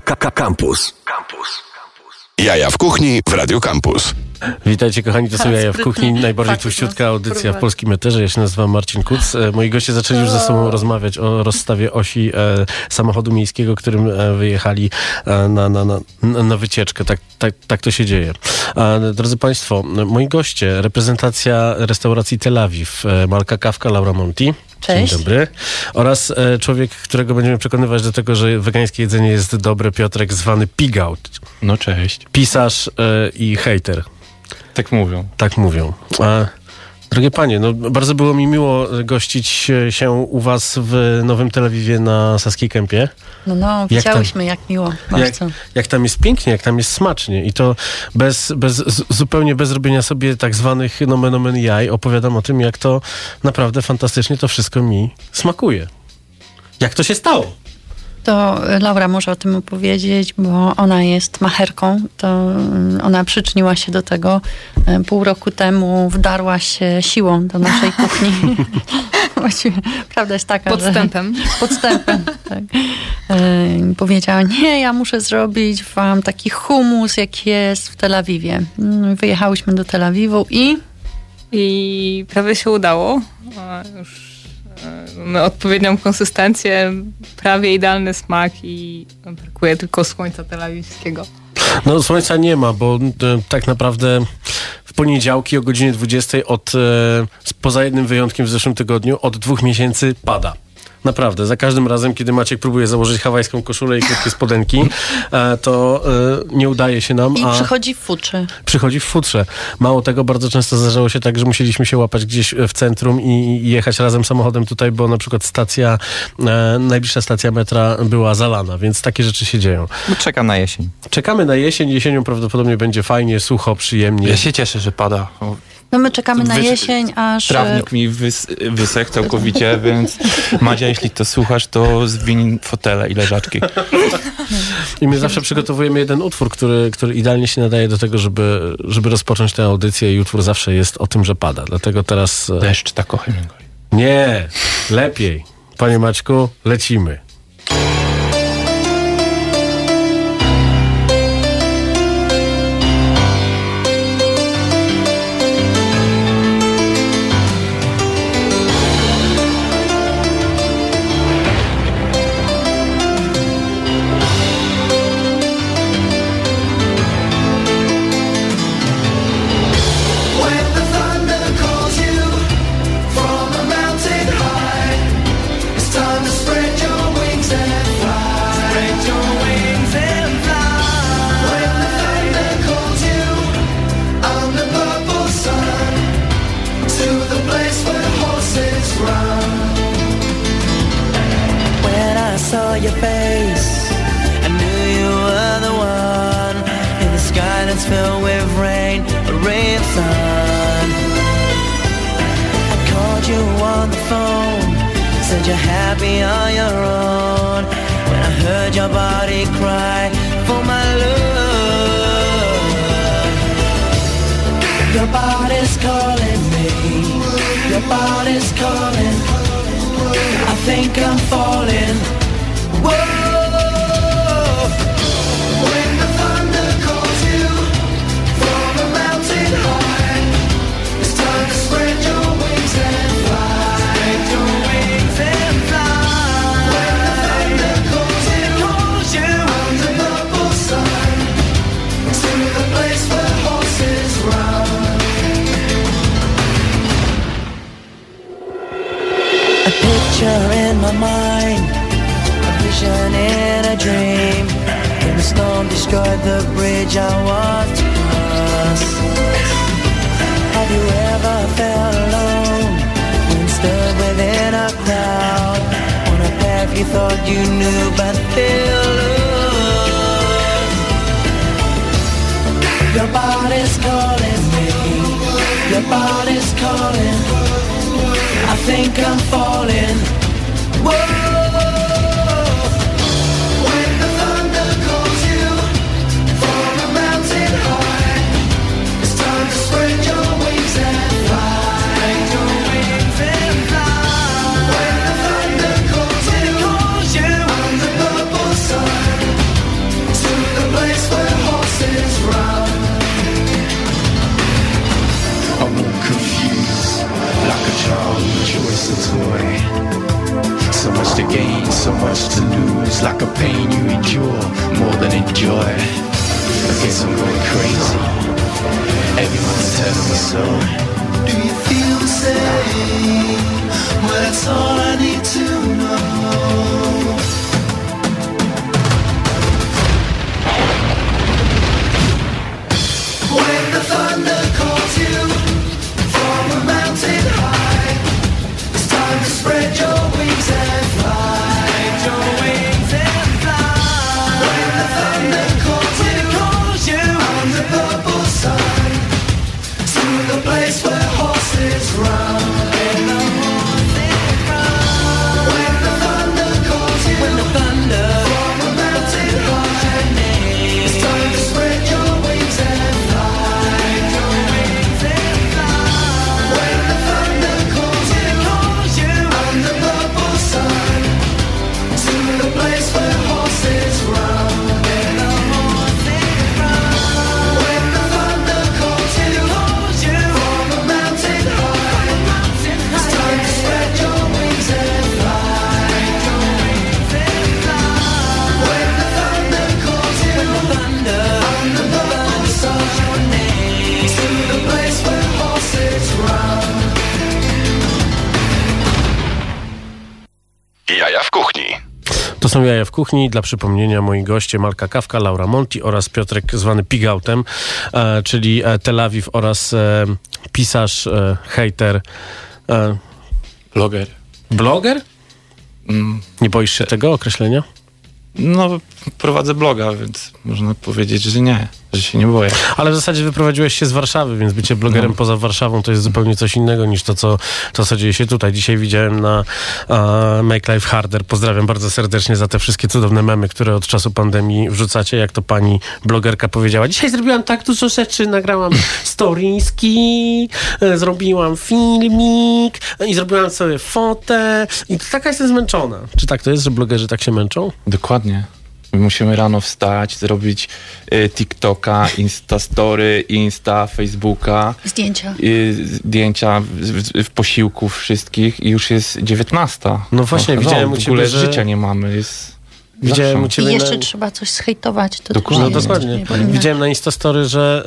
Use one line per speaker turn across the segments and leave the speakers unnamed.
Campus. Campus.
Jaja w kuchni w Radio Campus.
Witajcie kochani, to są
A,
Jaja w kuchni, najbardziej
nas
audycja w polskim eterze. Ja się nazywam Marcin Kuc. E, Moi goście zaczęli już ze sobą rozmawiać o rozstawie osi e, samochodu miejskiego, którym e, wyjechali e, na, na, na, na wycieczkę. Tak, tak, tak to się dzieje. A, drodzy Państwo, moi goście, reprezentacja restauracji Tel Awiw, e, Malka Kawka, Laura Monti.
Cześć.
Dzień dobry. Oraz e, człowiek, którego będziemy przekonywać do tego, że wegańskie jedzenie jest dobre, Piotrek, zwany Pigout.
No cześć.
Pisarz e, i hejter.
Tak mówią.
Tak mówią. A, drogie panie, no bardzo było mi miło gościć się u was w Nowym Tel Awiwie na Saskiej Kępie.
No, no,
Jak
widziałyśmy, jak miło.
Jak,
Bardzo.
jak tam jest pięknie, jak tam jest smacznie i to bez, bez, zupełnie bez robienia sobie tak zwanych nomen omen jaj opowiadam o tym, jak to naprawdę fantastycznie to wszystko mi smakuje. Jak to się stało?
To Laura może o tym opowiedzieć, bo ona jest macherką. To mm, ona przyczyniła się do tego. E, Pół roku temu wdarła się siłą do naszej kuchni. Właściwie prawda jest taka,
Podstępem.
że... Podstępem, tak. E, powiedziała, nie, ja muszę zrobić wam taki humus, jak jest w Tel Awiwie. Mm, Wyjechałyśmy do Tel Awiwu i
I prawie się udało. Już odpowiednią konsystencję, prawie idealny smak i brakuje tylko słońca telawiwskiego.
No słońca nie ma, bo e, tak naprawdę w poniedziałki o godzinie 20 od, e, poza jednym wyjątkiem w zeszłym tygodniu, od dwóch miesięcy pada. Naprawdę, za każdym razem, kiedy Maciek próbuje założyć hawajską koszulę i krótkie spodenki, e, to e, nie udaje się nam,
i
a
przychodzi w futrze.
przychodzi w futrze. Mało tego, bardzo często zdarzało się tak, że musieliśmy się łapać gdzieś w centrum i jechać razem samochodem tutaj, bo na przykład stacja, e, najbliższa stacja metra była zalana, więc takie rzeczy się dzieją.
No, czekam na jesień.
Czekamy na jesień. Jesienią prawdopodobnie będzie fajnie, sucho, przyjemnie.
Ja się cieszę, że pada.
No my czekamy na jesień, aż... e,
Trawnik mi wys wysechł całkowicie, więc Madzia, jeśli to słuchasz, to zwiń fotele i leżaczki.
I my zawsze przygotowujemy jeden utwór, który, który idealnie się nadaje do tego, żeby, żeby rozpocząć tę audycję i utwór zawsze jest o tym, że pada. Dlatego teraz... e,
Deszcz tak kocham go.
Nie, lepiej. Panie Maćku, lecimy.
You're happy on your own. When I heard your body cry for my love.
Your body's calling me. Your body's calling. I think I'm falling. Whoa.
Storm destroyed the bridge I walked across. Have you ever felt alone when stood within a crowd on a path you thought you knew but feel lost?
Your body's calling me. Your body's calling. I think I'm falling. Whoa. To
są jaja w kuchni. Dla przypomnienia moi goście Marka Kawka, Laura Monti oraz Piotrek zwany Pigautem, e, czyli e, Tel Awiw oraz e, pisarz, e, hejter, e,
Bloger.
bloger?
Mm,
Nie boisz się tego określenia?
No, prowadzę bloga, więc można powiedzieć, że nie, że się nie boję.
Ale w zasadzie wyprowadziłeś się z Warszawy, więc bycie blogerem
No.
poza Warszawą to jest zupełnie coś innego niż to, co, to, co dzieje się tutaj. Dzisiaj widziałem na e, Make Life Harder. Pozdrawiam bardzo serdecznie za te wszystkie cudowne memy, które od czasu pandemii wrzucacie. Jak to pani blogerka powiedziała. Dzisiaj zrobiłam tak dużo rzeczy. Nagrałam storieski, e, zrobiłam filmik e, i zrobiłam sobie fotę. I taka jestem zmęczona. Czy tak to jest, że blogerzy tak się męczą?
Dokładnie. My musimy rano wstać, zrobić y, TikToka, Instastory, Insta, Facebooka,
Zdjęcia.
y, zdjęcia w, w, w posiłków wszystkich i już jest 19.
No właśnie,
no,
widziałem
w
u ciebie,
ogóle
że-
życia nie mamy. Jest
Widziałem u ciebie
I jeszcze
na...
trzeba coś zhejtować. To
Dokładnie.
No dokładnie. Widziałem na Instastory, że,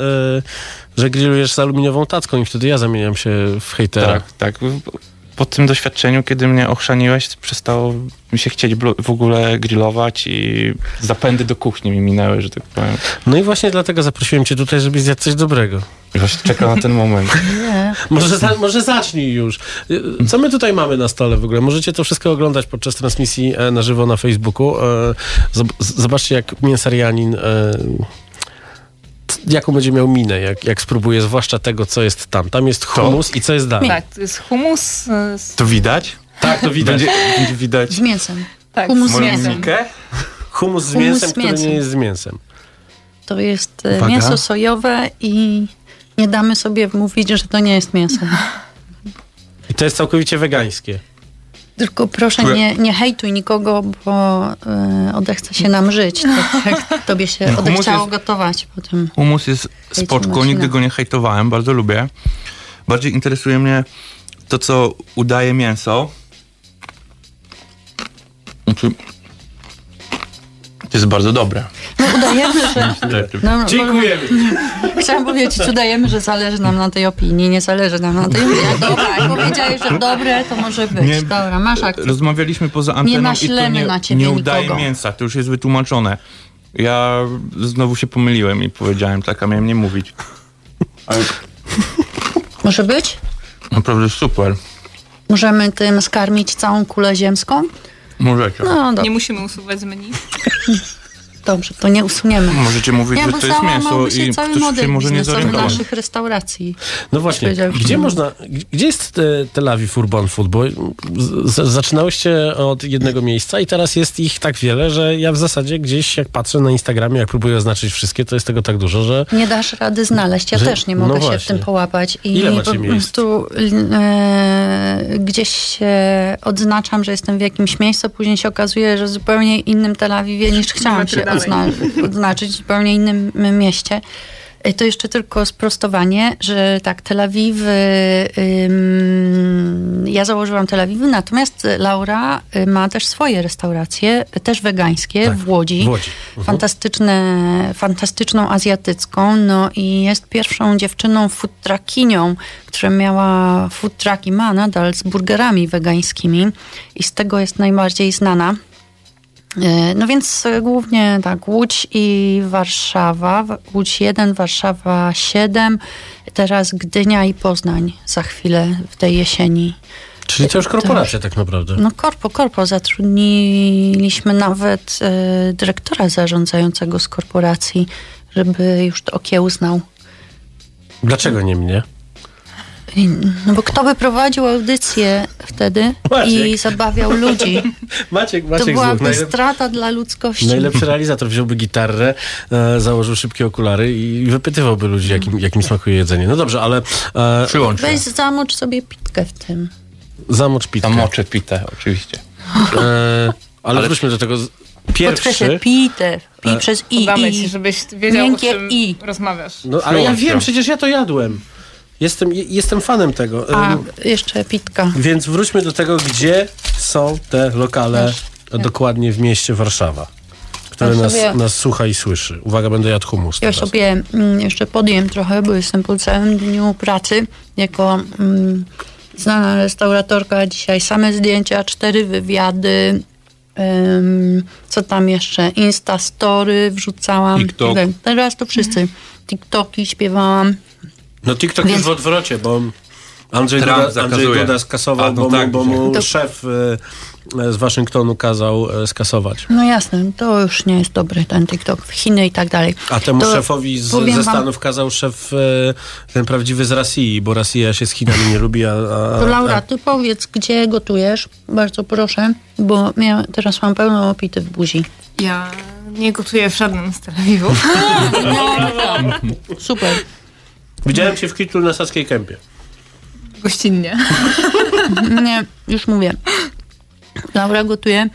y, że grillujesz z aluminiową tacką i wtedy ja zamieniam się w hejtera.
Tak, tak. Po tym doświadczeniu, kiedy mnie ochrzaniłeś, przestało mi się chcieć w ogóle grillować i zapędy do kuchni mi minęły, że tak powiem.
No i właśnie dlatego zaprosiłem cię tutaj, żebyś zjadł coś dobrego.
I właśnie czekam na ten moment.
Nie.
Może, za, może zacznij już. Co my tutaj mamy na stole w ogóle? Możecie to wszystko oglądać podczas transmisji e, na żywo na Facebooku. E, Zobaczcie, jak mięsarianin... Jaką będzie miał minę, jak, jak spróbuje, zwłaszcza tego, co jest tam. Tam jest humus i co jest dalej.
Tak, to jest humus e, z,
To widać?
Tak, to widać.
Będzie, będzie widać
Z mięsem.
tak,
Humus z
z
mięsem.
Humus z
Humus
mięsem,
z
który
mięsem.
nie jest z mięsem.
To jest e,
Uwaga.
mięso sojowe i nie damy sobie wmówić, że to nie jest mięso.
I to jest całkowicie wegańskie.
Tylko proszę nie, nie hejtuj nikogo, bo e, odechce się nam żyć. Tak jak tobie się
No,
odechciało
jest-
gotować potem.
Humus jest
Marcina.
nigdy go nie hejtowałem, bardzo lubię. Bardziej interesuje mnie to, co udaje mięso. Znaczy, to jest bardzo dobre.
No udajemy, że... No,
Dziękujemy.
bo- Chciałam powiedzieć, udajemy, że zależy nam na tej opinii. Nie zależy nam na tej opinii. Dobra, jak powiedziałeś, że dobre, to może być.
Nie-
Dobra, masz akcję.
Rozmawialiśmy poza anteną i to
naślemy
nie,
na ciebie
nie udaje
nikogo.
mięsa, to już jest wytłumaczone. Ja znowu się pomyliłem i powiedziałem tak, a miałem nie mówić. Ale
Może być?
naprawdę super.
Możemy tym skarmić całą kulę ziemską?
Możecie.
No
Nie musimy usuwać z menu.
dobrze to nie usuniemy.
Możecie mówić,
Nie,
że to jest mięso i
cały
ktoś się może nie zorientować.
naszych restauracji.
No właśnie, gdzie można, gdzie jest e, Tel Awiw Urban Food? Bo z, zaczynałyście od jednego miejsca i teraz jest ich tak wiele, że ja w zasadzie gdzieś jak patrzę na Instagramie, jak próbuję oznaczyć wszystkie, to jest tego tak dużo, że
Nie dasz rady znaleźć. Ja
Że-
też nie
no
mogę się w tym połapać. I
Ile macie
po
miejsc?
prostu e, gdzieś się odznaczam, że jestem w jakimś miejscu, później się okazuje, że zupełnie innym Tel Awiwie niż chciałam się ozna- odznaczyć, w zupełnie innym mieście. Y, To jeszcze tylko sprostowanie, że tak, Tel Awiwy, ym, ja założyłam Tel Awiwy, natomiast Laura y, ma też swoje restauracje, y, też wegańskie
Tak,
w Łodzi.
w Łodzi. Mhm.
Fantastyczne, fantastyczną azjatycką, no i jest pierwszą dziewczyną foodtruckinią, która miała food trucki, ma nadal z burgerami wegańskimi i z tego jest najbardziej znana. E, No więc e, głównie tak, Łódź i Warszawa. Łódź 1, Warszawa 7, teraz Gdynia i Poznań za chwilę w tej jesieni.
Czyli to już korporacja tak naprawdę.
No korpo, korpo. Zatrudniliśmy nawet e, dyrektora zarządzającego z korporacji, żeby już to okiełznał.
Dlaczego nie mnie?
I- No bo kto by prowadził audycję wtedy i
Maciek.
zabawiał ludzi?
Maciek,
To
Maciek
byłaby
Złuch, najlep...
strata dla ludzkości.
najlepszy realizator wziąłby gitarę, e, założył szybkie okulary i wypytywałby ludzi, jakim, jakim smakuje jedzenie. No dobrze, ale e,
Przyłącz.
Weź zamocz sobie pitkę w tym.
zamocz pitkę.
Tam moczę pitę, oczywiście.
E, ale, wróćmy do tego. z-
Podkreślę,
Pierwszy.
pitę. Pi
E,
przez i.
Damy
i.
ci, żebyś wiedział, o czym
i.
rozmawiasz.
No, ale ja wiem, przecież ja to jadłem. Jestem, je- jestem fanem tego.
A,
Em,
jeszcze pitka.
Więc wróćmy do tego, gdzie są te lokale dokładnie w mieście Warszawa, które
Ja
nas,
sobie-
nas słucha i słyszy. Uwaga, będę jadł humus
Ja
teraz.
sobie mm, jeszcze podjem trochę, bo jestem po całym dniu pracy jako mm, znana restauratorka. Dzisiaj same zdjęcia, cztery wywiady. ym, co tam jeszcze? Instastory wrzucałam.
TikTok.
Teraz to wszyscy. TikToki śpiewałam.
No TikTok
Więc-
jest w odwrocie, bo Andrzej
Trump
Duda, Andrzej. Duda skasował,
A, no
bo, mu,
tak,
bo mu
To-
szef e, z Waszyngtonu kazał e, skasować.
No jasne, to już nie jest dobry ten TikTok. Chiny i tak dalej.
A temu
To
szefowi z, ze
wam-
Stanów kazał szef e, ten prawdziwy z Rosji, bo Rosja się z Chinami nie lubi, a... a
To Laura,
a,
ty powiedz, gdzie gotujesz, bardzo proszę, bo ja teraz mam pełną opity w buzi.
Ja nie gotuję w żadnym z Tel.
Super.
Widziałem cię w Kitlu na Saskiej Kępie.
Gościnnie.
Nie, już mówię. Laura gotuje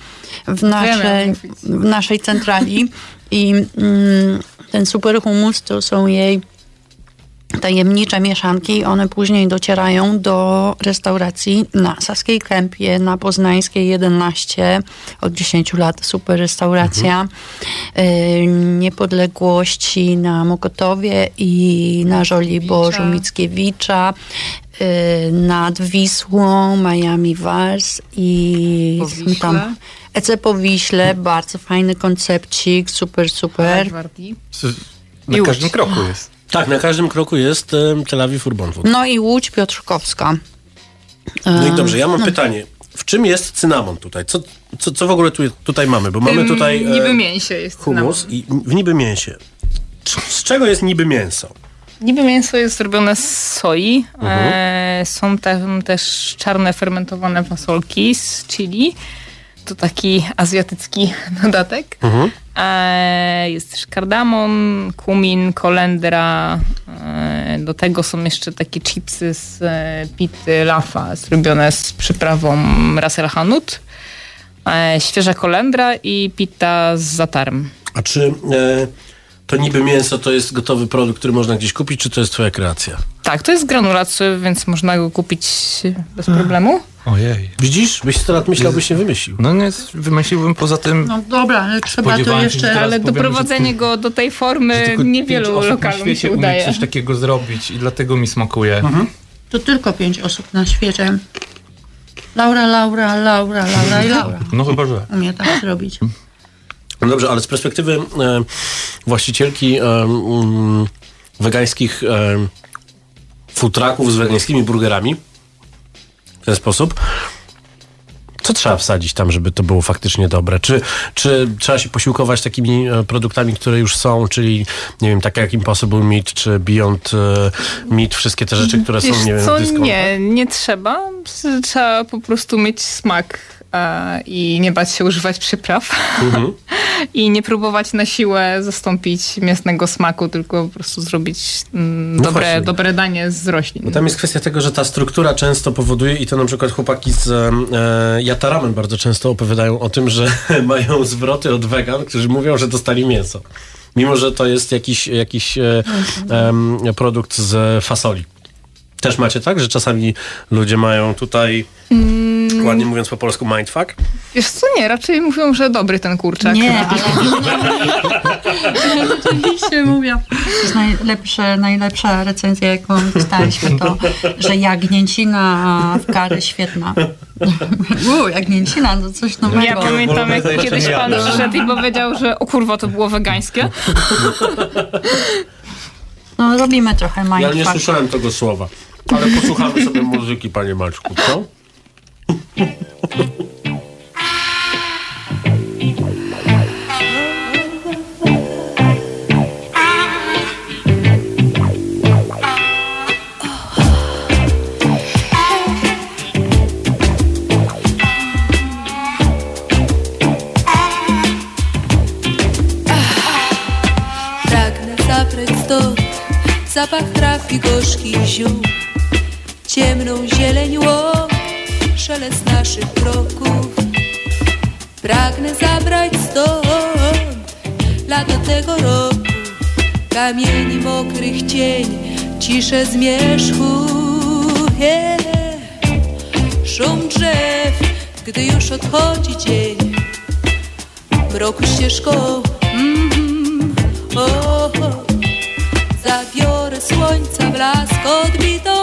w naszej, w naszej centrali i mm, ten super humus to są jej tajemnicze mieszanki. One później docierają do restauracji na Saskiej Kępie, na Poznańskiej 11. Od 10 lat super restauracja. Y, Niepodległości na Mokotowie i na Żoliborzu Mickiewicza. y, Nad Wisłą, Miami Wars i tam EC po Wiśle, bardzo fajny koncepcik, super, super.
Na każdym kroku jest.
Tak, na każdym kroku jest e, Tel Awiw Urban Food.
No i Łódź Piotrkowska.
No i dobrze, ja mam pytanie. W czym jest cynamon tutaj? Co, co, co w ogóle tu, tutaj mamy? Bo mamy tutaj e,
Niby mięsie jest
humus
cynamon.
i w niby mięsie. Z czego jest niby mięso?
Niby mięso jest zrobione z soi.
Mhm.
E, są tam też czarne fermentowane fasolki z chili. To taki azjatycki dodatek.
Mhm.
E, jest też kardamon, kumin, kolendra. E, do tego są jeszcze takie chipsy z e, pity lafa, zrobione z przyprawą ras el. E, świeża kolendra i pita z zatarem.
A czy e, to niby mięso to jest gotowy produkt, który można gdzieś kupić, czy to jest twoja kreacja?
Tak, to jest granulat, więc można go kupić bez problemu.
Ojej.
Widzisz? Byś 100 lat myślał, byś nie wymyślił.
No nie, wymyśliłbym poza tym...
No dobra, ale trzeba to jeszcze...
Ale
powiem,
doprowadzenie
że
go do tej formy niewielu
na
lokalom
świecie
się
umie
udaje.
coś takiego zrobić i dlatego mi smakuje.
To tylko pięć osób na świecie. Laura, Laura, Laura, Laura i Laura.
No chyba, że.
Umie tak zrobić.
No dobrze, ale z perspektywy e, właścicielki e, mm, wegańskich e, futraków z wegańskimi burgerami w ten sposób, co trzeba wsadzić tam, żeby to było faktycznie dobre? Czy, czy trzeba się posiłkować takimi e, produktami, które już są, czyli nie wiem, takie jak Impossible Meat, czy Beyond e, Meat, wszystkie te rzeczy, które są,
Wiesz
nie wiem,
co,
w
nie, nie trzeba. Trzeba po prostu mieć smak i nie bać się używać przypraw.
Mhm.
I nie próbować na siłę zastąpić mięsnego smaku, tylko po prostu zrobić mm,
No
dobre,
właśnie.
dobre danie z roślin.
Bo tam jest kwestia tego, że ta struktura często powoduje i to na przykład chłopaki z e, Yataramen bardzo często opowiadają o tym, że mają zwroty od wegan, którzy mówią, że dostali mięso. Mimo, że to jest jakiś, jakiś e, em, produkt z fasoli. Też macie tak, że czasami ludzie mają tutaj, ładnie mówiąc po polsku, mindfuck?
Wiesz co, nie, raczej mówią, że dobry ten kurczak.
Nie, ale oczywiście mówią. To jest najlepsze, najlepsza recenzja, jaką dostaliśmy, to, że jagnięcina w kary świetna. Uuu, jagnięcina, to coś nowego.
Ja pamiętam, jak kiedyś pan przyszedł i powiedział, że o kurwa, to było wegańskie.
No, robimy trochę
Ja nie
mindfuck.
słyszałem tego słowa. Ale posłuchamy sobie muzyki, panie Maczku, co?
Zapach traw i gorzkich ziół Ciemną zieleń łąk, szelest naszych kroków. Pragnę zabrać stąd lato tego roku. Kamieni mokrych cień, ciszę zmierzchu. Yeah. Szum drzew, gdy już odchodzi dzień. Mroku ścieżką mm, o, o. Zabiorę słońca blask odbitą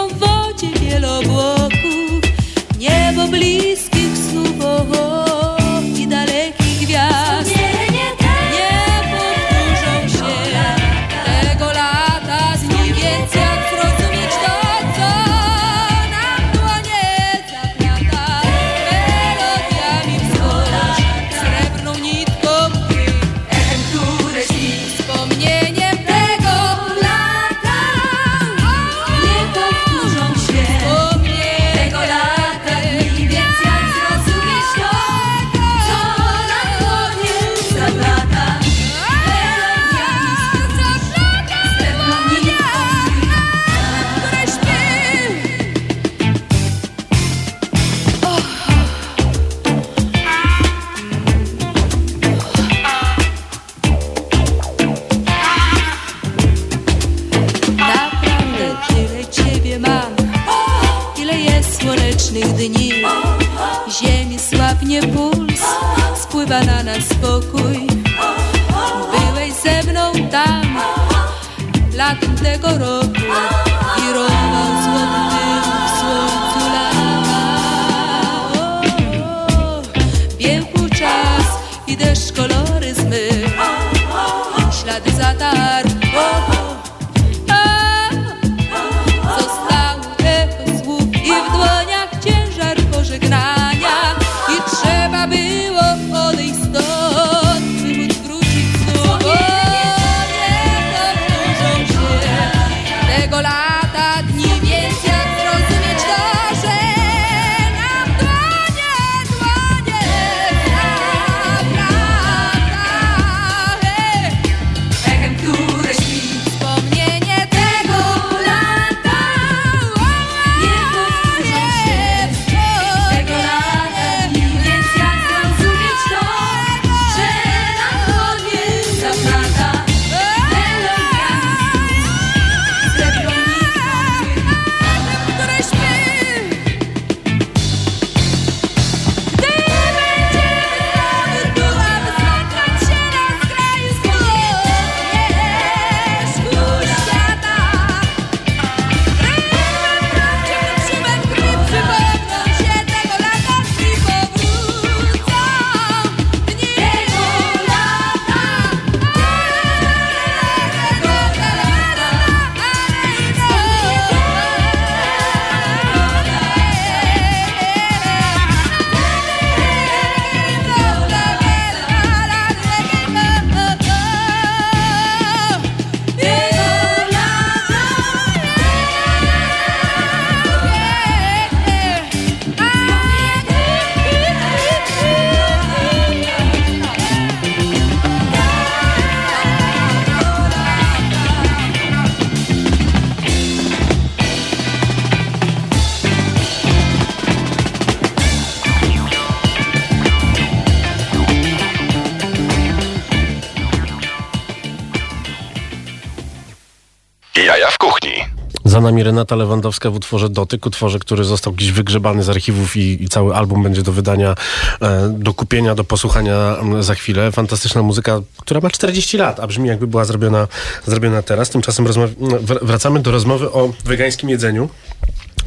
Za nami Renata Lewandowska w utworze Dotyk, utworze, który został gdzieś wygrzebany z archiwów i, i cały album będzie do wydania, e, do kupienia, do posłuchania za chwilę. Fantastyczna muzyka, która ma 40 lat, a brzmi jakby była zrobiona, zrobiona teraz. Tymczasem wr- wracamy do rozmowy o wegańskim jedzeniu.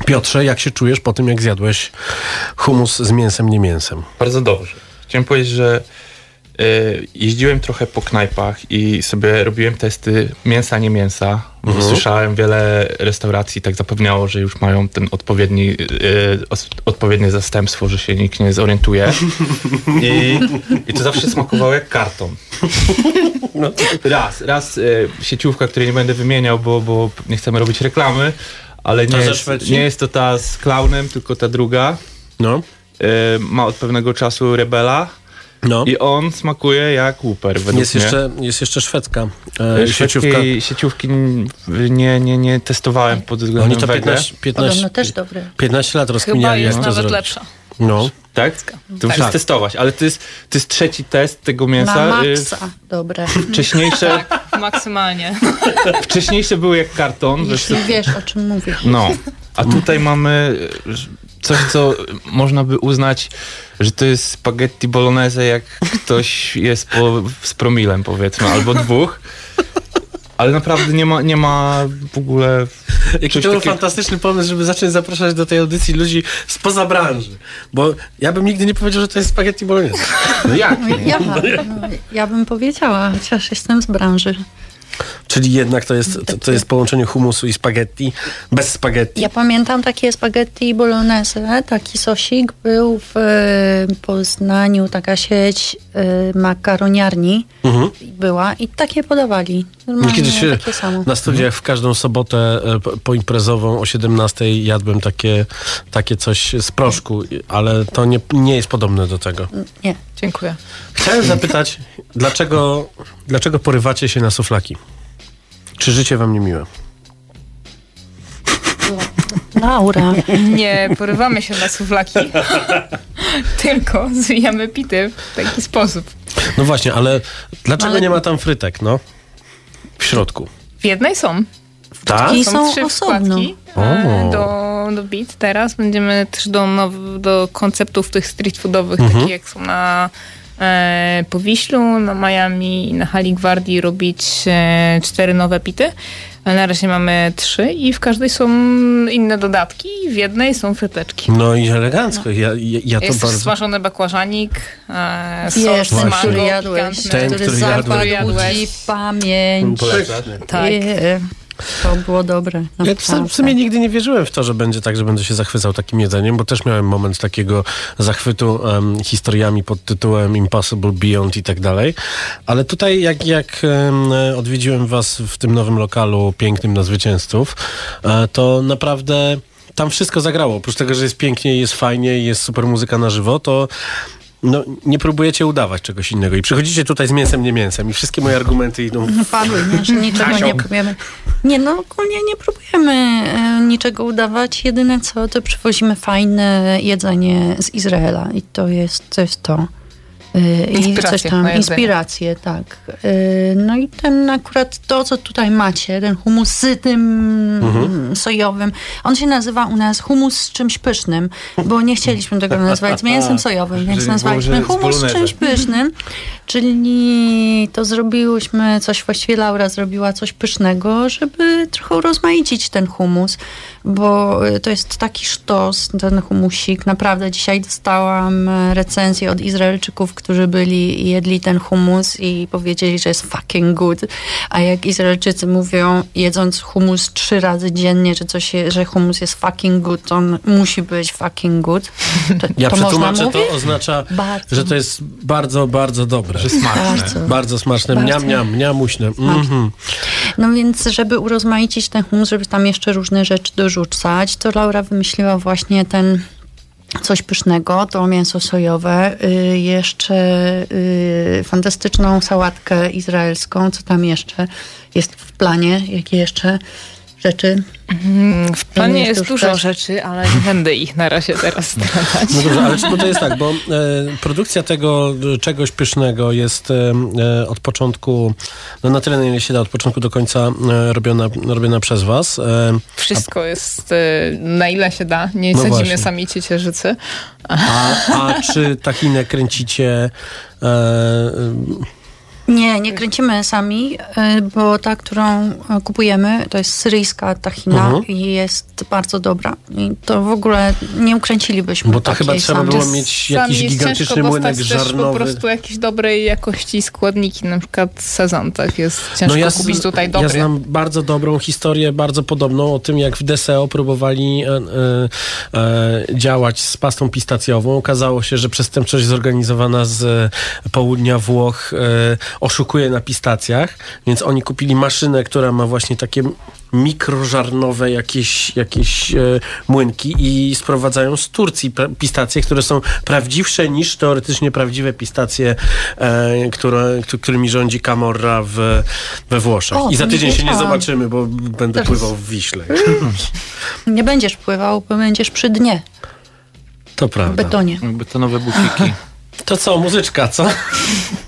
Piotrze, jak się czujesz po tym, jak zjadłeś humus z mięsem, nie mięsem?
Bardzo dobrze. Chciałem powiedzieć, że jeździłem trochę po knajpach i sobie robiłem testy mięsa, nie mięsa. Bo
Mhm.
Słyszałem, wiele restauracji tak zapewniało, że już mają ten odpowiedni, y, odpowiednie zastępstwo, że się nikt nie zorientuje. I, I to zawsze smakowało jak karton.
No.
Raz, raz y, sieciówka, której nie będę wymieniał, bo, bo nie chcemy robić reklamy, ale nie jest, nie jest to ta z klaunem, tylko ta druga.
No,
Y, ma od pewnego czasu Rebela.
No.
I on smakuje jak łuper, według
Jest
mnie.
jeszcze, jest jeszcze szwedzka e, sieciówka.
Szwedzkiej sieciówki nie, nie, nie testowałem pod względem
Oni to
wege.
15, 15,
Podobno też dobre.
15 lat
Chyba
rozkminiali, jak
jest
to
nawet
zrobić.
lepsza.
No.
Tak? To musisz
Tak.
testować, ale to jest, to jest trzeci test tego mięsa.
Na
Y,
maksa dobre.
Wcześniejsze,
Maksymalnie.
wcześniejsze były jak karton. wiesz,
Jeśli wiesz, o czym mówię.
No, a tutaj mamy coś, co można by uznać, że to jest spaghetti bolognese, jak ktoś jest po, z promilem, powiedzmy, albo dwóch. Ale naprawdę nie ma, nie ma w ogóle...
Jaki to był
takiego-
fantastyczny pomysł, żeby zacząć zapraszać do tej audycji ludzi spoza branży. Bo ja bym nigdy nie powiedział, że to jest spaghetti bolognese.
No jak?
Ja, no, ja bym powiedziała, chociaż jestem z branży.
Czyli jednak to jest, to, to jest połączenie humusu i spaghetti, bez spaghetti.
Ja pamiętam takie spaghetti bolognese, taki sosik był w e, Poznaniu, taka sieć e, makaroniarni
Mhm.
była i takie podawali. Normalnie
Kiedyś się
takie samo.
na studiach w każdą sobotę e, po- poimprezową o 17 jadłem takie, takie coś z proszku, ale to nie, nie jest podobne do tego.
Nie.
Dziękuję.
Chciałem zapytać, dlaczego, dlaczego porywacie się na suflaki? Czy życie wam niemiłe?
Laura.
Nie porywamy się na suwlaki, tylko zwijamy pity w taki sposób.
No właśnie, ale dlaczego
Ale-
nie ma tam frytek, no? W środku.
W jednej są.
Tak?
I
Są,
są
trzy
osobno.
wkładki
O.
e, do, do bit. Teraz będziemy też do, now, do konceptów tych street foodowych,
Mhm.
takich jak są na e, Powiślu, na Miami i na Hali Gwardii robić e, cztery nowe pity. Ale na razie mamy trzy i w każdej są inne dodatki i w jednej są fryteczki.
No i elegancko. Ja, ja, ja to
Jest
bardzo...
smażony bakłażanik, e,
Wiesz,
sos
ten,
mango,
który jadłeś.
Ten,
który
który
zapadł
jadłeś.
ci w pamięć.
Tak.
To było dobre.
Ja w,
naprawdę.
w sumie nigdy nie wierzyłem w to, że będzie tak, że będę się zachwycał takim jedzeniem, bo też miałem moment takiego zachwytu em, historiami pod tytułem Impossible Beyond i tak dalej. Ale tutaj jak, jak em, odwiedziłem was w tym nowym lokalu pięknym na zwycięzców, e, to naprawdę tam wszystko zagrało. Oprócz tego, że jest pięknie, jest fajnie, jest super muzyka na żywo, to no, nie próbujecie udawać czegoś innego. I przychodzicie tutaj z mięsem, nie mięsem. I wszystkie moje argumenty idą w
Padły, nie, że niczego nie próbujemy. Nie, no ogólnie nie próbujemy e, niczego udawać. Jedyne co, to przywozimy fajne jedzenie z Izraela i to jest to. Jest to. E, I
Inspiracje
coś tam, inspiracje, tak. E, No i ten akurat to, co tutaj macie, ten humus z tym
Mhm.
sojowym, on się nazywa u nas humus z czymś pysznym, bo nie chcieliśmy tego nazywać z mięsem sojowym, więc
Żeby
nazwaliśmy
z
humus z czymś pysznym, czyli to zrobiłyśmy coś, właściwie Laura zrobiła coś pysznego, żeby trochę urozmaicić ten humus, bo y, to jest taki sztos, ten humusik. Naprawdę dzisiaj dostałam e, recenzję od Izraelczyków, którzy byli i jedli ten humus i powiedzieli, że jest fucking good. A jak Izraelczycy mówią, jedząc humus trzy razy dziennie, że, coś, je- że humus jest fucking good, to on musi być fucking good. To,
Ja
to
przetłumaczę, to oznacza,
Bardzo.
że to jest bardzo, bardzo dobre.
Że smaczne.
Bardzo.
Bardzo smaczne.
Bardzo.
Mniam, mniam, mniamuśne. Mhm.
No więc, żeby urozmaicić ten humus, żeby tam jeszcze różne rzeczy to Laura wymyśliła właśnie ten coś pysznego, to mięso sojowe, y, jeszcze y, fantastyczną sałatkę izraelską, co tam jeszcze jest w planie, jakie jeszcze rzeczy.
W planie
jest
dużo
też-
rzeczy, ale nie będę ich na razie teraz zdradzać.
No dobrze, ale czy- to jest tak, bo e, produkcja tego e, czegoś pysznego jest e, e, od początku, no na tyle, na ile się da, od początku do końca e, robiona, robiona przez was. E,
Wszystko jest y, na ile się da. Nie
No
sadzimy
właśnie.
sami ciecierzycy.
a, a czy tachinę kręcicie e,
Nie, nie kręcimy sami, y, bo ta, którą y, kupujemy, to jest syryjska tahina
Mhm.
i jest bardzo dobra. I to w ogóle nie ukręcilibyśmy
Bo to chyba trzeba
sami.
było
Sami
mieć jakiś
jest
gigantyczny młynek
też po
żarnowy.
prostu jakieś dobrej jakości składniki, na przykład sezon, tak jest ciężko
No ja,
kupić tutaj dobry.
ja znam bardzo dobrą historię, bardzo podobną o tym, jak w DSEO próbowali e, e, e, działać z pastą pistacjową. Okazało się, że przestępczość zorganizowana z e, południa Włoch e, oszukuje na pistacjach, więc oni kupili maszynę, która ma właśnie takie mikrożarnowe jakieś, jakieś e, młynki i sprowadzają z Turcji pistacje, które są prawdziwsze niż teoretycznie prawdziwe pistacje, e, które, któ- którymi rządzi Camorra w, we Włoszech.
O,
I za tydzień się nie zobaczymy, bo będę
Teraz-
pływał w Wiśle.
Nie będziesz pływał, bo będziesz przy dnie,
To
w
prawda.
betonie.
Betonowe buciki.
To co, muzyczka, co?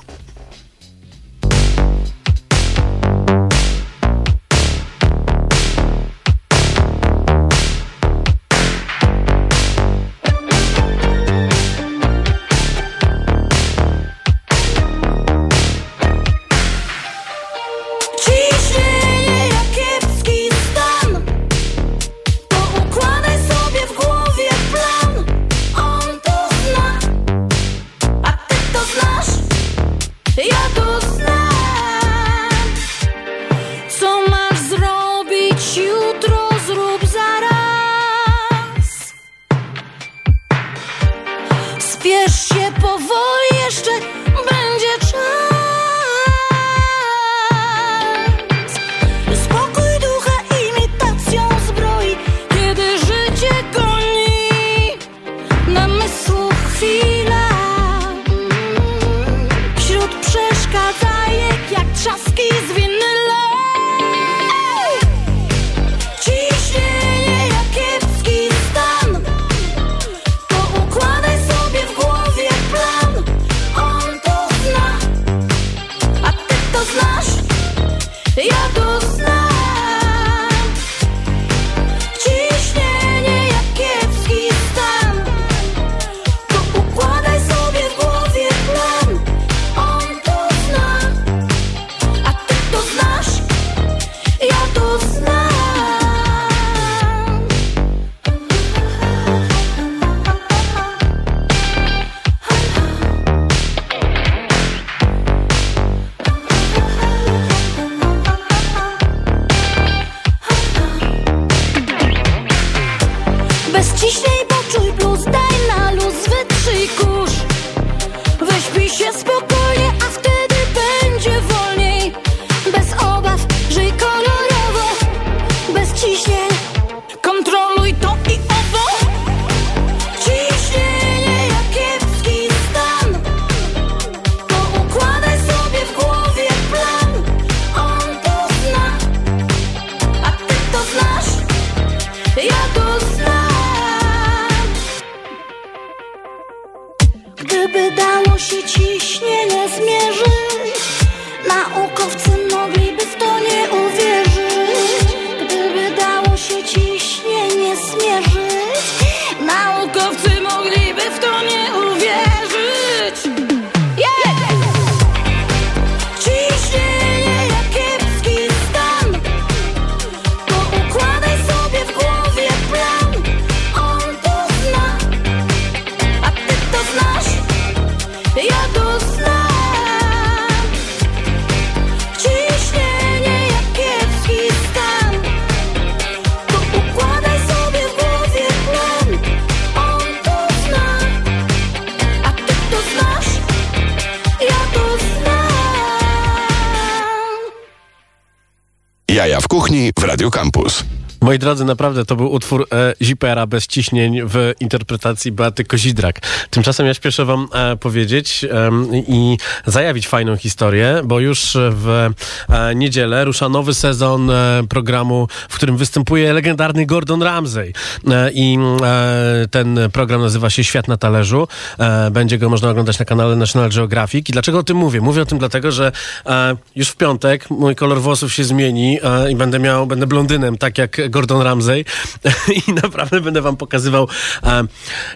drodzy, naprawdę to był utwór e, Zipera bez ciśnień w interpretacji Beaty Kozidrak. Tymczasem ja śpieszę wam e, powiedzieć em, i zajawić fajną historię, bo już w e, niedzielę rusza nowy sezon e, programu, w którym występuje legendarny Gordon Ramsay. E, I e, ten program nazywa się Świat na talerzu. E, będzie go można oglądać na kanale National Geographic. I dlaczego o tym mówię? Mówię o tym dlatego, że e, już w piątek mój kolor włosów się zmieni e, i będę miał, będę blondynem, tak jak Gordon Ramsay i naprawdę będę wam pokazywał,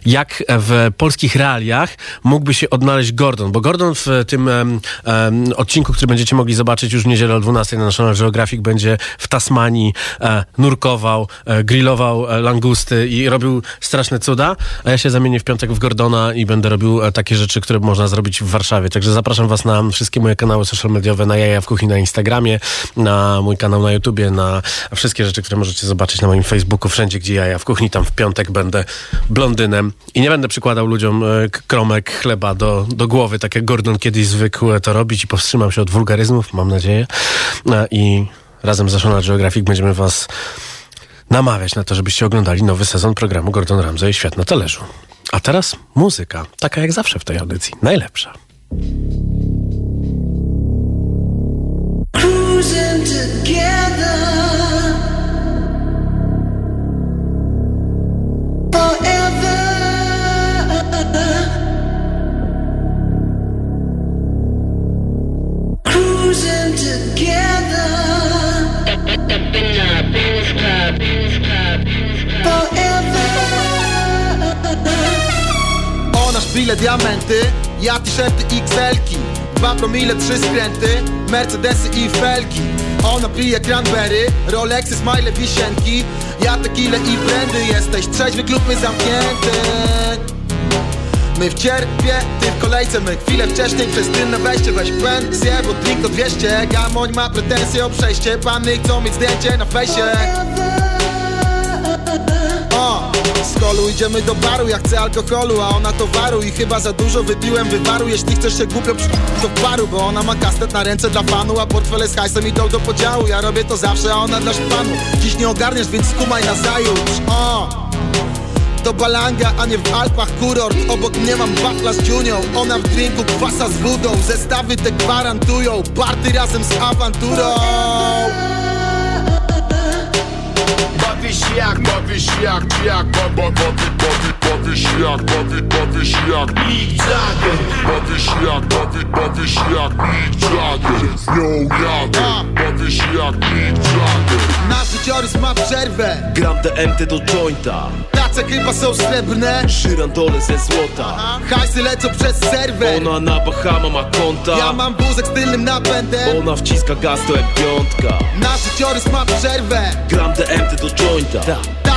jak w polskich realiach mógłby się odnaleźć Gordon, bo Gordon w tym odcinku, który będziecie mogli zobaczyć już w niedzielę o 12 na National Geographic będzie w Tasmanii e, nurkował, e, grillował e, langusty i robił straszne cuda, a ja się zamienię w piątek w Gordona i będę robił takie rzeczy, które można zrobić w Warszawie. Także zapraszam was na wszystkie moje kanały social mediowe, na Jaja w Kuchni na Instagramie, na mój kanał na YouTubie, na wszystkie rzeczy, które możecie zobaczyć na moim Facebooku, wszędzie gdzie Jaja w Kuchni, tam w piątek będę blondynem i nie będę przykładał ludziom e, kromek chleba do, do głowy, tak jak Gordon kiedyś zwykł e, to robić i powstrzymam się od wulgaryzmów, mam nadzieję. E, I razem z National Geographic będziemy was namawiać na to, żebyście oglądali nowy sezon programu Gordon Ramsay Świat na talerzu. A teraz muzyka, taka jak zawsze w tej audycji, najlepsza.
cruising together
szpile diamenty, ja t-shirty XL-ki Dwa promile, trzy skręty, Mercedesy i felki. Ona pije cranberry, Rolexy, smile, wisienki. Ja tequila i brandy, jesteś trzeźwy, klub my zamknięty. My w cierpie, ty w kolejce My chwilę wcześniej przez tylne wejście. Weź pensję, bo drink to 200 Gamoń ma pretensje o przejście. Panny chcą mieć zdjęcie na fejsie idziemy do baru, ja chcę alkoholu, a ona towaru. I chyba za dużo wypiłem wywaru. Jeśli chcesz się głupio przy... to paru Bo ona ma kastet na ręce dla fanu A portfele z hajsem idą do podziału. Ja robię to zawsze, a ona dla szpanu. Dziś nie ogarniesz, więc skumaj na zajutrz. O, to balanga, a nie w Alpach kurort. Obok mnie mam wafla z dziunią. Ona w drinku kwasa z wodą. Zestawy te gwarantują. Party razem z awanturą
Bawisz jak, bawisz jak, jak, ba, ba, bawi, bawi, bawisz jak, bawi, bawisz jak. Mick Jagger Bawisz jak, bawi, bawisz jak. Mick Jagger Yo, Jagger Bawisz jak Mick Jagger
Nasz życiorys ma przerwę.
Gram DMT do jointa
Tace chyba są srebrne.
Żyrandole ze złota.
Hajsy lecą przez serwer.
Ona na Bahama ma konta.
Ja mam wózek z tylnym napędem.
Ona wciska gaz to M5
Nasz życiorys ma przerwę.
Gram DMT do jointa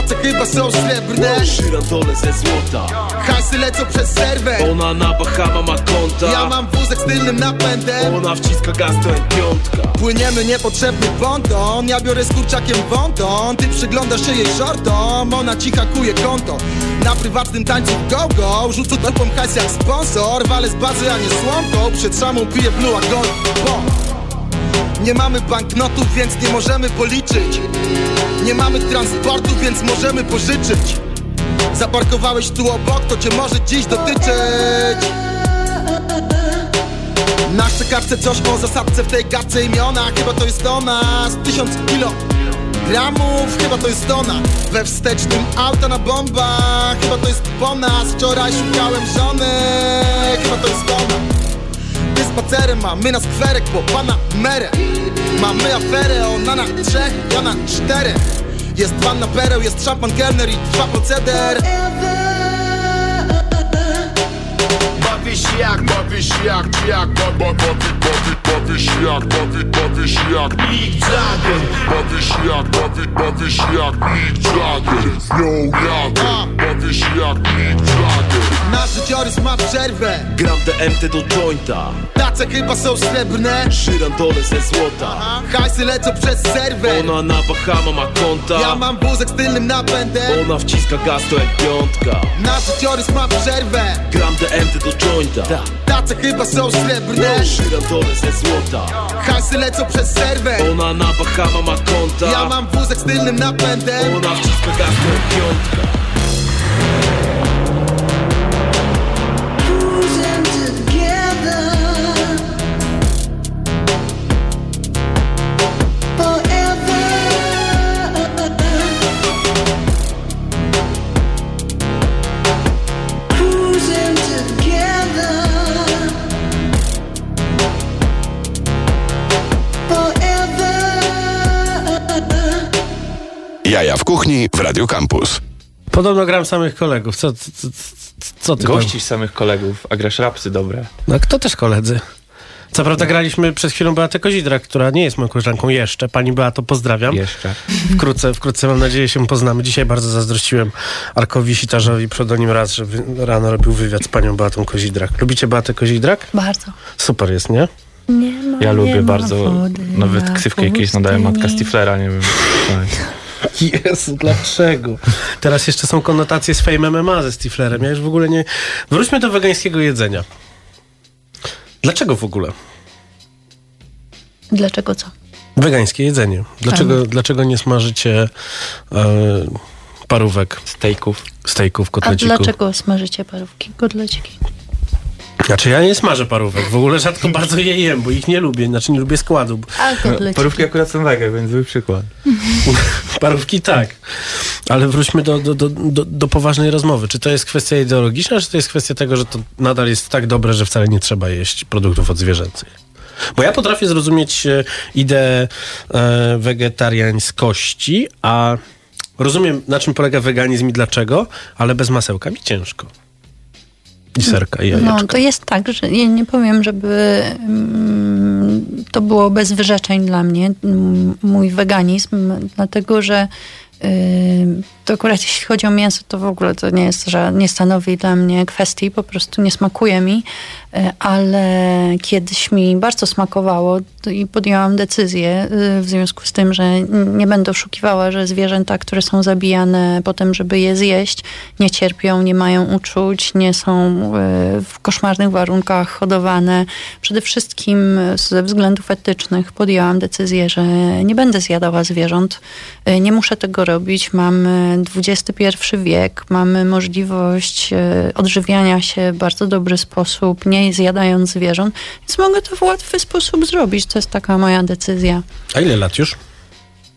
Tace chyba są srebrne.
Żyrandole ze złota.
Hajsy lecą przez serwer
Ona na Bahama ma konta.
Ja mam wózek z tylnym napędem.
Ona wciska gaz to M5
Płyniemy niepotrzebny ponton. Ja biorę z kurczakiem wąton. Ty przyglądasz się jej żortom Ona ci hakuje konto. Na prywatnym tańcu go-go. Rzucę dupą hajs jak sponsor. Walę z bazy, a nie słomką Przed szamą piję blue, a gold bo nie mamy banknotów, więc nie możemy policzyć. Nie mamy transportu, więc możemy pożyczyć. Zaparkowałeś tu obok, to cię może dziś dotyczyć. Na szczekarce coś o zasadce w tej gadce imiona. Chyba to jest ona z tysiąc kilo gramów Chyba to jest ona We wstecznym auta na bombach Chyba to jest po nas. Wczoraj szukałem żony Chyba to jest Ty spacerem, a my na skwerek Po pana merę. Mamy aferę, ona na trzech, ja na czterech. Jest panna pereł, jest szampan kelner i trwa proceder
Bawisz jak, bawisz jak, jak, ba, ba, bawi, bawi, bawisz jak, bawi, bawisz jak. Mick Jagger Bawisz jak, bawi, bawisz jak Mick Jagger Yo, Jagger Bawisz jak Mick Jagger
Nasz życiorys ma przerwę.
Gram DMT do jointa.
Tace chyba są srebrne.
Żyrandole ze złota.
Hajsy Hajsy lecą przez serwer
Ona na Bahama ma konta.
Ja mam wózek z tylnym napędem.
Ona wciska gaz to jak piątka.
Nasz życiorys ma przerwę.
Gram DMT do jointa.
Tace chyba są srebrne.
Żyrandole ze złota.
Hajsy lecą przez serwer
Ona na Bahama ma konta.
Ja mam wózek z tylnym napędem.
Ona wciska gaz to jak piątka
Jaja w kuchni w Radio Campus.
Podobno gram samych kolegów. Co, co, co, co ty
Gościsz samych kolegów, a grasz rapsy dobre.
No kto też koledzy? Co prawda graliśmy przed chwilą Beatę Kozidrak, która nie jest moją koleżanką jeszcze. Pani Beato, pozdrawiam.
Jeszcze.
Wkrótce, wkrótce mam nadzieję się poznamy. Dzisiaj bardzo zazdrościłem Arkowi Sitarzowi przed nim raz, że rano robił wywiad z panią Beatą Kozidrak. Lubicie Beatę Kozidrak?
Bardzo.
Super jest, nie?
Nie ma,
Ja
nie
lubię
ma
bardzo,
wody
nawet
na
ksywkę jakieś nadałem Matka. Stiflera, nie wiem.
Jezu, dlaczego? Teraz jeszcze są konotacje z Fame MMA ze Stiflerem. Ja już w ogóle nie... Wróćmy do wegańskiego jedzenia. Dlaczego w ogóle?
Dlaczego co?
Wegańskie jedzenie. Dlaczego, dlaczego nie smażycie e, parówek,
Stejków.
stejków,
A
kotlecików?
dlaczego smażycie parówki, kotleciki?
Znaczy ja nie smażę parówek. W ogóle rzadko bardzo je jem, bo ich nie lubię. Znaczy nie lubię składu.
No, parówki akurat są wege, więc zły przykład.
Parówki tak. Ale wróćmy do, do, do, do, do poważnej rozmowy. Czy to jest kwestia ideologiczna, czy to jest kwestia tego, że to nadal jest tak dobre, że wcale nie trzeba jeść produktów odzwierzęcych? Bo ja potrafię zrozumieć e, ideę e, wegetariańskości, a rozumiem, na czym polega weganizm i dlaczego, ale bez masełka mi ciężko. I serka, i jajeczka.
No, to jest tak, że ja nie powiem, żeby mm, to było bez wyrzeczeń dla mnie, mój weganizm, dlatego że y, to akurat jeśli chodzi o mięso, to w ogóle to nie jest, że nie stanowi dla mnie kwestii, po prostu nie smakuje mi, y, ale kiedyś mi bardzo smakowało i podjęłam decyzję y, w związku z tym, że nie będę oszukiwała, że zwierzęta, które są zabijane potem, żeby je zjeść, nie cierpią, nie mają uczuć, nie są y, w koszmarnych warunkach hodowane. Przede wszystkim ze względów etycznych podjęłam decyzję, że nie będę zjadała zwierząt. Nie muszę tego robić. XXI wiek, mamy możliwość y, odżywiania się w bardzo dobry sposób, nie zjadając zwierząt, więc mogę to w łatwy sposób zrobić. To jest taka moja decyzja.
A ile lat już?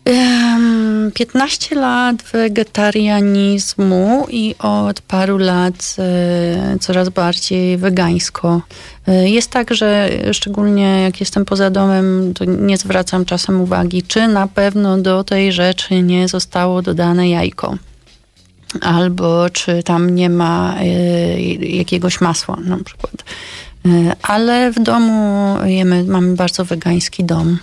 Em, 15 lat wegetarianizmu i od paru lat e, coraz bardziej wegańsko. E, Jest tak, że szczególnie jak jestem poza domem, to nie zwracam czasem uwagi, czy na pewno do tej rzeczy nie zostało dodane jajko. Albo czy tam nie ma e, jakiegoś masła na przykład. Ale w domu jemy, mamy bardzo wegański dom.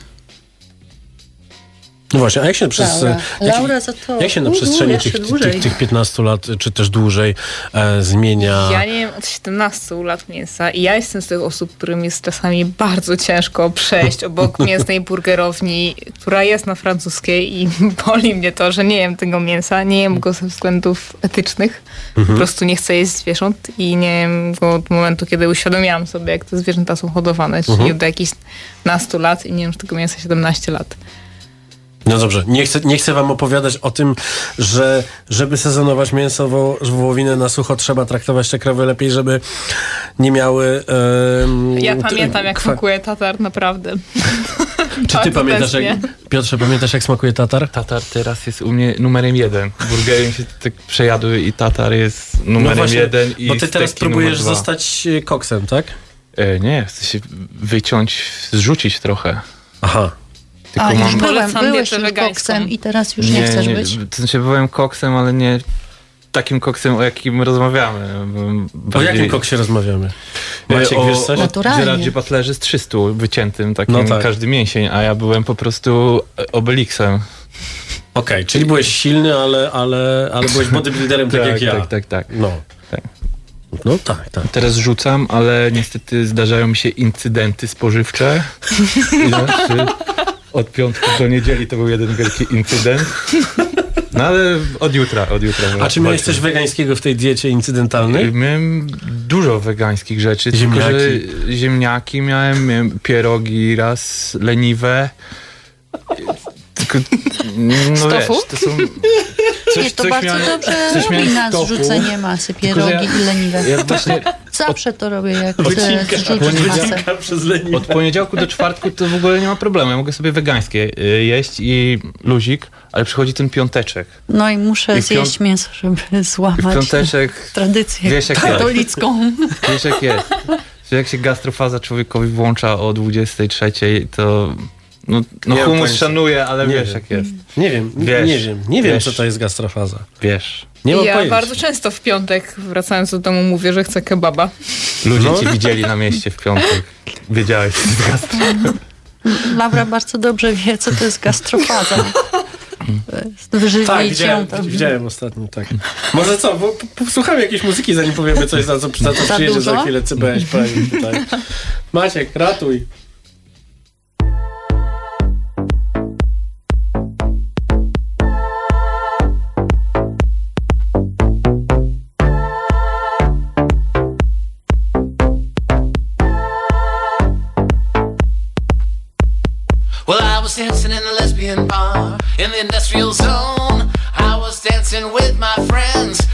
No właśnie, a jak się przez...
Laura.
jak,
Laura za to.
jak się na przestrzeni tych, tych, tych 15 lat, czy też dłużej, e, zmienia...
Ja nie wiem od 17 lat mięsa i ja jestem z tych osób, którym jest czasami bardzo ciężko przejść obok mięsnej burgerowni, która jest na francuskiej i boli mnie to, że nie jem tego mięsa, nie jem go ze względów etycznych, po prostu nie chcę jeść zwierząt i nie jem go od momentu, kiedy uświadomiłam sobie, jak te zwierzęta są hodowane, czyli
Mhm.
od jakichś nastu lat i nie jem już tego mięsa 17 lat.
No dobrze, nie chcę, nie chcę wam opowiadać o tym, że żeby sezonować mięso, wo, wołowinę na sucho, trzeba traktować te krowy lepiej, żeby nie miały... em,
Ja pamiętam, jak
kwa-
smakuje tatar, naprawdę.
Czy ty pamiętasz, jak. Piotrze, pamiętasz jak smakuje tatar?
Tatar teraz jest u mnie numerem jeden. Burgery się tak przejadły i tatar jest numerem
No właśnie,
jeden i
Bo ty teraz próbujesz zostać e, koksem, tak?
E, nie, chcę się wyciąć, zrzucić trochę.
Aha.
Tylko
A, już
mam-
byłem,
Polecam
byłeś już koksem i teraz już nie, chcesz być?
To znaczy byłem koksem, ale nie takim koksem, o jakim rozmawiamy. Byłem
O
bardziej-
jakim koksie rozmawiamy?
E,
Maciek,
o,
wiesz coś?
Naturalnie.
Gerardzie Butlerze z 300 wyciętym, takim
No tak.
każdy mięsień, a ja byłem po prostu Obelixem.
Okej, czyli byłeś silny, ale, ale, ale byłeś bodybuilderem tak, jak ja.
tak, tak, tak.
No.
Tak.
No tak, tak.
Teraz rzucam, ale niestety zdarzają mi się incydenty spożywcze. od piątku do niedzieli to był jeden wielki incydent. No ale od jutra, od jutra.
A czy miałeś coś wegańskiego w tej diecie incydentalnej?
Miałem dużo wegańskich rzeczy,
Ziemniaki.
tylko że ziemniaki miałem, miałem pierogi raz, leniwe. Tylko, no wiesz, to są...
Nie, to bardzo dobrze
coś miałem
robi
z
na
tofu.
zrzucenie masy, pierogi
ja-
i leniwe.
Ja właśnie
Zawsze to robię, jak chcę zrzucić masę.
wycinka przez leniwe.
od poniedziałku do czwartku to w ogóle nie ma problemu. Ja mogę sobie wegańskie y, jeść i luzik, ale przychodzi ten piąteczek.
No i muszę
I piąt-
zjeść mięso, żeby złamać
piąteczek
tradycję
wiesz, jak jest.
katolicką.
Wiesz jak jest. Że jak się gastrofaza człowiekowi włącza o 23, to no, no
Nie
humus szanuje, ale
Nie
wiesz
wiem.
jak jest.
Nie wiem,
Wiesz,
nie wiem, nie wiem
wiesz.
co to jest gastrofaza.
Wiesz.
Nie mam
ja
pojęcia.
bardzo często w piątek, wracając do domu, mówię, że chcę kebaba.
Ludzie
No.
cię widzieli na mieście w piątek. Wiedziałeś, co to jest gastro.
Laura bardzo dobrze wie, co to jest gastrofaza. To jest Wyżywić
Tak, widziałem, widziałem ostatnio, tak. Może co, bo posłuchamy jakiejś muzyki, zanim powiemy coś, za co, za co
Za
przyjedzie
dużo?
za chwilę tutaj. Maciek, ratuj.
In bar in the industrial zone. I was dancing with my friends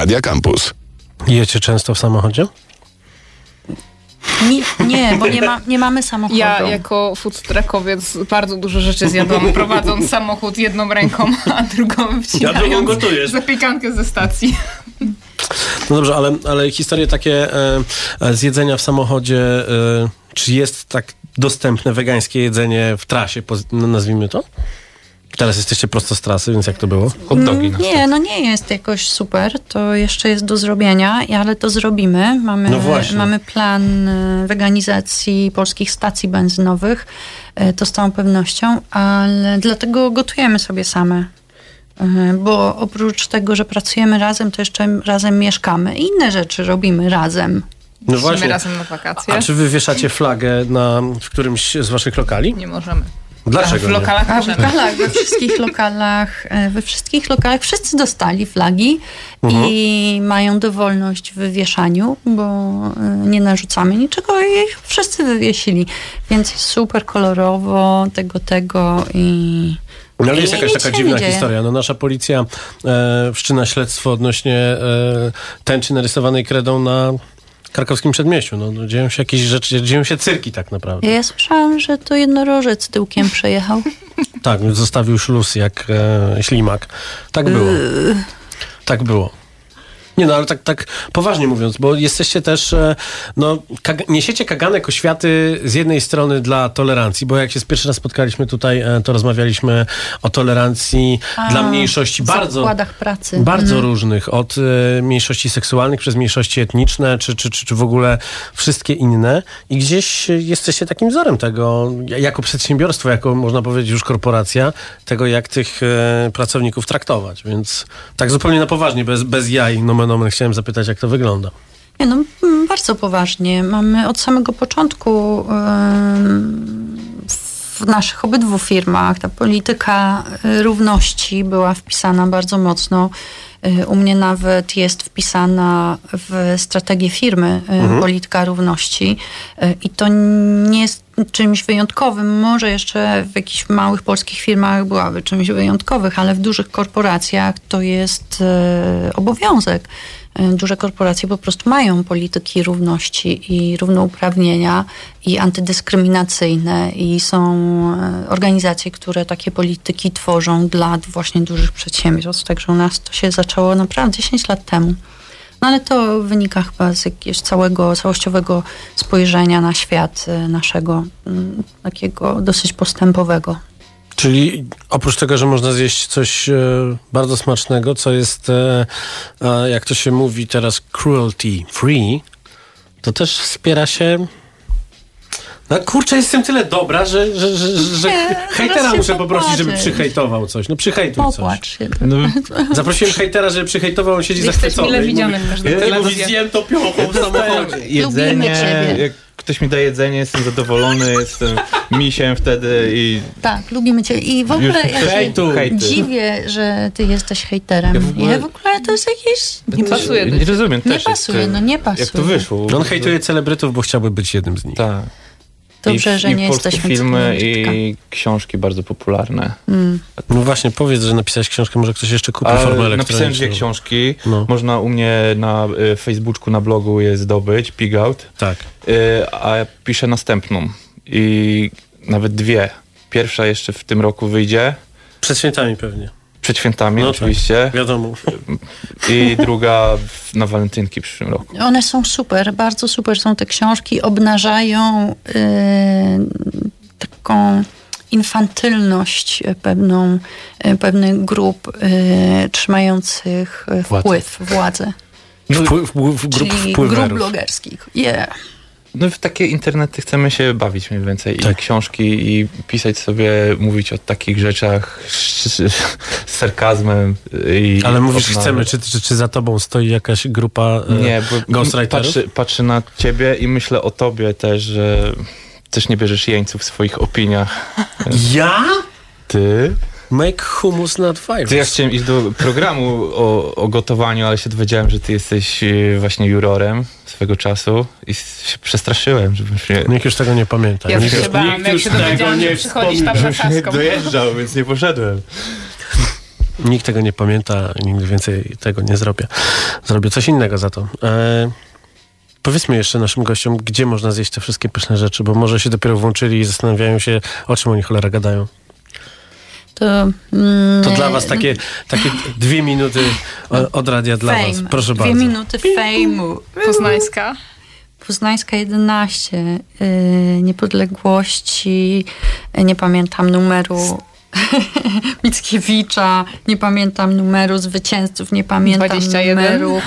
Radia Campus.
Jecie często w samochodzie?
Nie, nie bo nie, ma, nie mamy samochodu.
Ja jako food truckowiec bardzo dużo rzeczy zjadłam, prowadząc samochód jedną ręką, a drugą wcinając
gotujesz.
zapiekankę ze stacji.
No dobrze, ale, ale historie takie e, e, z jedzenia w samochodzie, e, czy jest tak dostępne wegańskie jedzenie w trasie, no, nazwijmy to? Teraz jesteście prosto z trasy, więc jak to było?
Hot dogi na
Nie, no nie jest jakoś super. To jeszcze jest do zrobienia, ale to zrobimy. Mamy,
No
mamy plan e, weganizacji polskich stacji benzynowych. e, To z całą pewnością, ale dlatego gotujemy sobie same. E, Bo oprócz tego, że pracujemy razem, to jeszcze razem mieszkamy. I inne rzeczy robimy razem.
No właśnie.
razem na wakacje.
A czy wy wieszacie flagę na, w którymś z waszych lokali?
Nie możemy.
Dlaczego
W lokalach
A w lokalach, we wszystkich lokalach, e, we wszystkich lokalach wszyscy dostali flagi
Mhm.
i mają dowolność w wywieszaniu, bo e, nie narzucamy niczego i ich wszyscy wywiesili. Więc jest super kolorowo, tego, tego i...
No ale jest jakaś taka dziwna historia. No nasza policja e, wszczyna śledztwo odnośnie e, tęczy narysowanej kredą na krakowskim przedmieściu. No, no, dzieją się jakieś rzeczy, dzieją się cyrki tak naprawdę.
Ja słyszałam, że to jednorożec tyłkiem przejechał.
Tak, zostawił śluz jak e, ślimak. Tak było. Tak było. Nie no, ale tak, tak poważnie mówiąc, bo jesteście też, e, no, kag- niesiecie kaganek oświaty z jednej strony dla tolerancji, bo jak się z pierwszy raz spotkaliśmy tutaj, e, to rozmawialiśmy o tolerancji
A,
dla mniejszości bardzo, bardzo
Mhm.
różnych, od e, mniejszości seksualnych przez mniejszości etniczne, czy, czy, czy, czy w ogóle wszystkie inne. I gdzieś jesteście takim wzorem tego, jako przedsiębiorstwo, jako można powiedzieć już korporacja, tego jak tych pracowników traktować, więc tak zupełnie na poważnie, bez, bez jaj, nomen chciałem zapytać, jak to wygląda.
Nie, no, mm, bardzo poważnie. Mamy od samego początku w naszych obydwu firmach ta polityka y, równości była wpisana bardzo mocno. Y, U mnie nawet jest wpisana w strategię firmy y,
Mhm.
polityka równości i to nie jest czymś wyjątkowym. Może jeszcze w jakichś małych polskich firmach byłaby czymś wyjątkowym, ale w dużych korporacjach to jest y, obowiązek. Y, Duże korporacje po prostu mają polityki równości i równouprawnienia i antydyskryminacyjne i są e, organizacje, które takie polityki tworzą dla właśnie dużych przedsiębiorstw. Także u nas to się zaczęło naprawdę 10 lat temu. No ale to wynika chyba z jakiegoś całego, całościowego spojrzenia na świat e, naszego, mm, takiego dosyć postępowego.
Czyli oprócz tego, że można zjeść coś e, bardzo smacznego, co jest, e, e, jak to się mówi teraz, cruelty free, to też wspiera się. No kurczę, jestem tyle dobra, że, że, że, że
Nie,
hejtera muszę poprosić, żeby przyhejtował coś. No przyhejtuj coś.
Popłacz się.
No, zaprosiłem hejtera, żeby przyhejtował, on siedzi
Jesteś
zachwycony.
mile
i
widziany
mówi,
w każdym
mówi, zjem to piochą w samochodzie.
Jedzenie,
ciebie.
jak ktoś mi da jedzenie, jestem zadowolony, jestem misiem wtedy i
Tak, lubimy cię. I w ogóle ja się
hejtu. Hejty.
dziwię, że ty jesteś hejterem.
Ja
Ja
w
w
ogóle-
ogóle, to jest jakieś...
Nie pasuje
nie rozumiem
Nie pasuje, no nie pasuje.
Jak to wyszło?
On hejtuje celebrytów, bo chciałby być jednym z nich.
Tak.
Dobrze,
I,
że
i
nie jesteśmy
filmy i książki bardzo popularne.
Mm.
No właśnie, powiedz, że napisałeś książkę, może ktoś jeszcze kupi
A
formę
napisałem dwie książki.
No.
Można u mnie na y, Facebooku, na blogu je zdobyć, Pig Out.
Tak.
Y, a ja piszę następną. I nawet dwie. Pierwsza jeszcze w tym roku wyjdzie.
Przed świętami pewnie.
Przed świętami
No tak,
oczywiście.
wiadomo.
I druga na walentynki w przyszłym roku.
One są super, bardzo super są te książki, obnażają yy, taką infantylność pewną, e, pewnych grup e, trzymających
Władzę.
wpływ, władzę.
Wpływ, wpływ, grup
Czyli grup
wpływerów.
blogerskich. Yeah.
No w takie internety chcemy się bawić mniej więcej. I książki, i pisać sobie, mówić o takich rzeczach z, z sarkazmem. I
Ale mówisz
obnażać.
chcemy, czy, czy, czy za tobą stoi jakaś grupa e,
Nie, bo
ghostwriterów?
patrzy, patrzy na ciebie i myślę o tobie też, że też nie bierzesz jeńców w swoich opiniach.
Ja?
Ty?
Make humus not virus.
Ja chciałem iść do programu o, o gotowaniu, ale się dowiedziałem, że ty jesteś e, właśnie jurorem swego czasu i się przestraszyłem, żebym się...
Nikt już tego nie pamięta.
Ja
Nikt
się
już-
bałam,
nikt
jak
już
się
nie
że przychodzisz tam
się nie dojeżdżał, więc nie poszedłem.
Nikt tego nie pamięta, nigdy więcej tego nie zrobię. Zrobię coś innego za to. E, powiedzmy jeszcze naszym gościom, gdzie można zjeść te wszystkie pyszne rzeczy, bo może się dopiero włączyli i zastanawiają się, o czym oni cholera gadają.
To, mm,
To dla was takie, takie dwie minuty od radia dla
fame.
was. Proszę
Dwie
bardzo.
minuty fejmu.
Poznańska.
Poznańska 11, y, niepodległości, nie pamiętam numeru Mickiewicza, nie pamiętam numeru zwycięzców, nie pamiętam
21.
numeru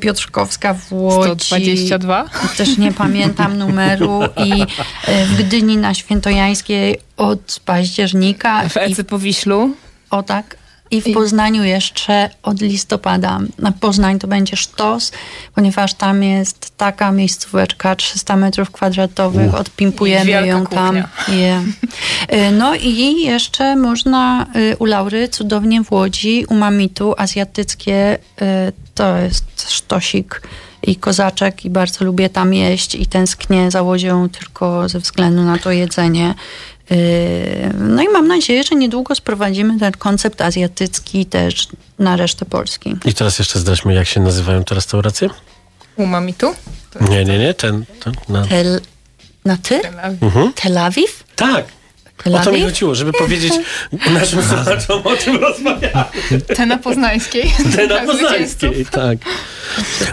Piotrkowska w Łodzi.
122.
Też nie pamiętam numeru i y, w Gdyni na Świętojańskiej od października.
W Ecy po Wiślu.
O tak. I w Poznaniu jeszcze od listopada. Na Poznań to będzie sztos, ponieważ tam jest taka miejscóweczka, 300 metrów kwadratowych, odpimpujemy ją tam.
kuchnia.
Je. Y, No i jeszcze można y, u Laury cudownie w Łodzi, u Mamitu azjatyckie, y, to jest sztosik i kozaczek i bardzo lubię tam jeść i tęsknię za Łodzią tylko ze względu na to jedzenie. Yy, No i mam nadzieję, że niedługo sprowadzimy ten koncept azjatycki też na resztę Polski.
I teraz jeszcze zdradźmy, jak się nazywają te restauracje?
U Mamitu.
Nie, nie, nie, ten, ten na...
Tel, na ty?
Mhm.
Tel Awiw?
Tak. O to mi chodziło, żeby powiedzieć naszym słuchaczom, o czym rozmawiamy.
Te na Poznańskiej.
Te na
Tak,
Poznańskiej, tak.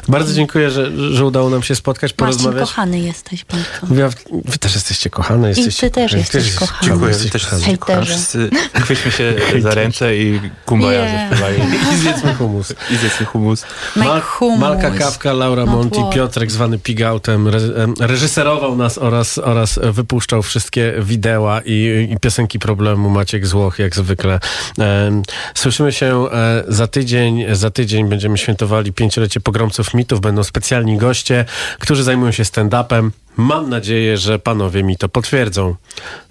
Bardzo dziękuję, że, że udało nam się spotkać,
Marcin,
porozmawiać.
kochany jesteś bardzo.
Ja, wy też jesteście kochane. Jesteście,
ty też jesteś kochany.
Dziękuję,
jesteś
też
kochany.
jesteście kochani. Wszyscy chwyćmy się za ręce i kumbaya zaśpiewajmy.
I zjedzmy humus.
I zjedzmy humus.
Mal-
hummus.
Malka Kawka, Laura
Not
Monti. Piotrek zwany Pigautem re, em, reżyserował nas oraz, oraz wypuszczał wszystkie wideo i, i piosenki problemu Maciek Złoch jak zwykle. Słyszymy się e, za tydzień. Za tydzień będziemy świętowali pięciolecie pogromców mitów. Będą specjalni goście, którzy zajmują się stand-upem. Mam nadzieję, że panowie mi to potwierdzą.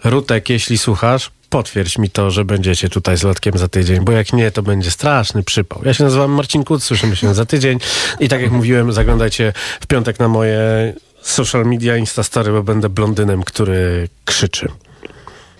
Rutek, jeśli słuchasz, potwierdź mi to, że będziecie tutaj z Lotkiem za tydzień, bo jak nie, to będzie straszny przypał. Ja się nazywam Marcin Kuc, słyszymy się za tydzień i tak jak mówiłem, zaglądajcie w piątek na moje social media, Instastory, bo będę blondynem, który krzyczy.